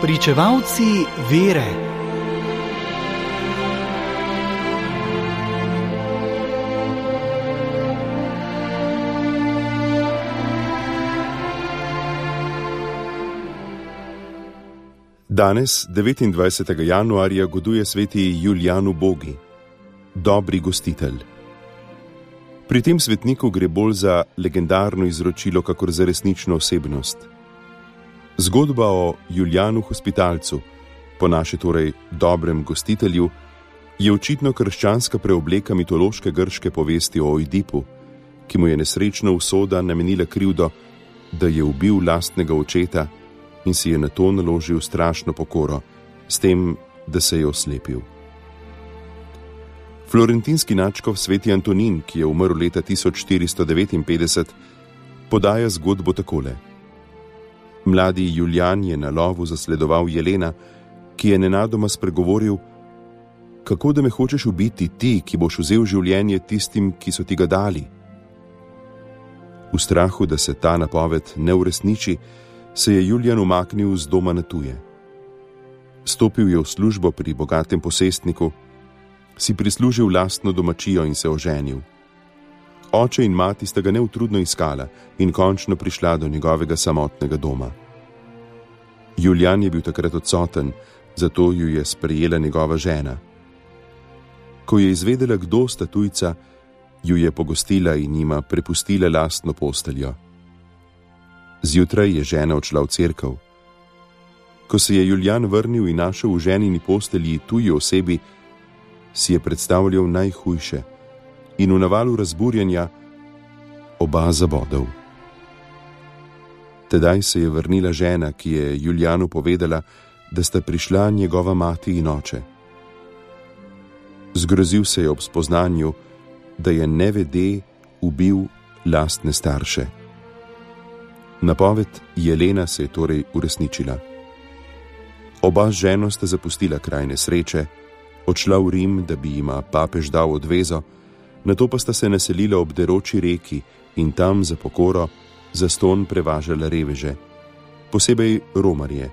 Pričevalci vere. Danes, 29. januarja, goduje sveti Julijan Bogi, dobri gostitelj. Pri tem svetniku gre bolj za legendarno izročilo, kakor za resnično osebnost. Zgodba o Julijanu Hospitalcu, po naše torej dobrem gostitelju, je očitno krščanska preobleka mitološke grške povesti o Oidipu, ki mu je nesrečna usoda namenila krivdo, da je ubil lastnega očeta in si je na to naložil strašno pokoro, s tem, da se je oslepil. Florentinski načkov sveti Antonin, ki je umrl leta 1459, podaja zgodbo takole. Mladi Julian je na lovu zasledoval Jelena, ki je nenadoma spregovoril: Kako da me hočeš ubiti ti, ki boš vzel življenje tistim, ki so ti ga dali? V strahu, da se ta napoved ne uresniči, se je Julian umaknil z doma na tuje. Stopil je v službo pri bogatem posestniku, si prislužil lastno domačijo in se oženil. Oče in mati sta ga neutrudno iskala in končno prišla do njegovega samotnega doma. Julian je bil takrat odsoten, zato ju je sprejela njegova žena. Ko je izvedela, kdo sta tujca, ju je pogostila in jima prepustila lastno posteljo. Zjutraj je žena odšla v cerkev. Ko se je Julian vrnil in našel v ženini postelji tuji osebi, si je predstavljal najhujše in v navalu razburjenja oba zabodov. Tedaj se je vrnila žena, ki je Julianu povedala, da sta prišla njegova mati in oče. Zgrozil se je ob spoznanju, da je nevede ubil lastne starše. Napoved Jelena se je torej uresničila. Oba ženo sta zapustila kraj nesreče, odšla v Rim, da bi jima papež dal odvezo, na to pa sta se naselila ob deroči reki in tam za pokoro za ston prevažala reveže, posebej romarje,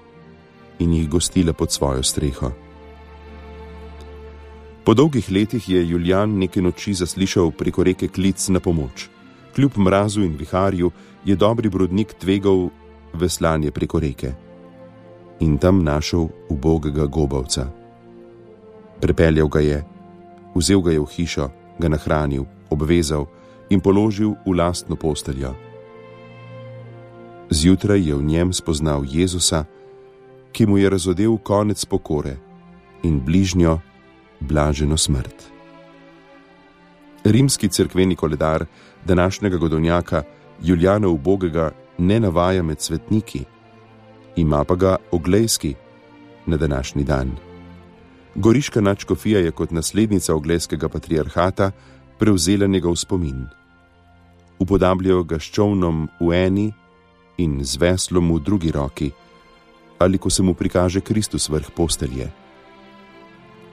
in jih gostila pod svojo streho. Po dolgih letih je Julian neke noči zaslišal preko reke klic na pomoč. Kljub mrazu in viharju je dobri brodnik tvegal veslanje preko reke in tam našel ubogega gobavca. Prepeljal ga je, vzel ga je v hišo, ga nahranil, obvezal in položil v lastno posteljo. Zjutraj je v njem spoznal Jezusa, ki mu je razodel konec pokore in bližnjo blaženo smrt. Rimski crkveni koledar današnjega godovnjaka Julijana Ubogega ne navaja med svetniki, ima pa ga oglejski na današnji dan. Goriška načkofija je kot naslednica ogleskega patriarhata prevzela njegov spomin. Upodabljajo ga s čovnom v eni in z veslom v drugi roki, ali ko se mu prikaže Kristus vrh postelje.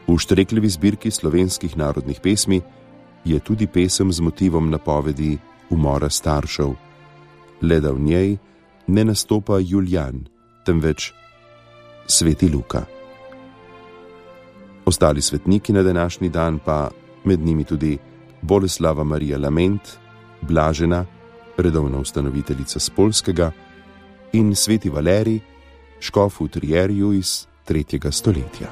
V štrekljivi zbirki slovenskih narodnih pesmi je tudi pesem z motivom napovedi umora staršev, le da v njej ne nastopa Julian, temveč Sveti Luka. Ostali svetniki na današnji dan pa med njimi tudi Boleslava Marija Lament, Blažena, redovna ustanoviteljica Spolskega in sveti Valerij, škof v Trierju iz 3. stoletja.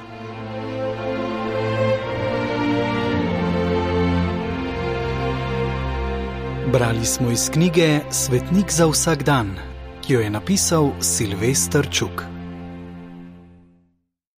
Brali smo iz knjige Svetnik za vsak dan, ki jo je napisal Silvestr Čuk.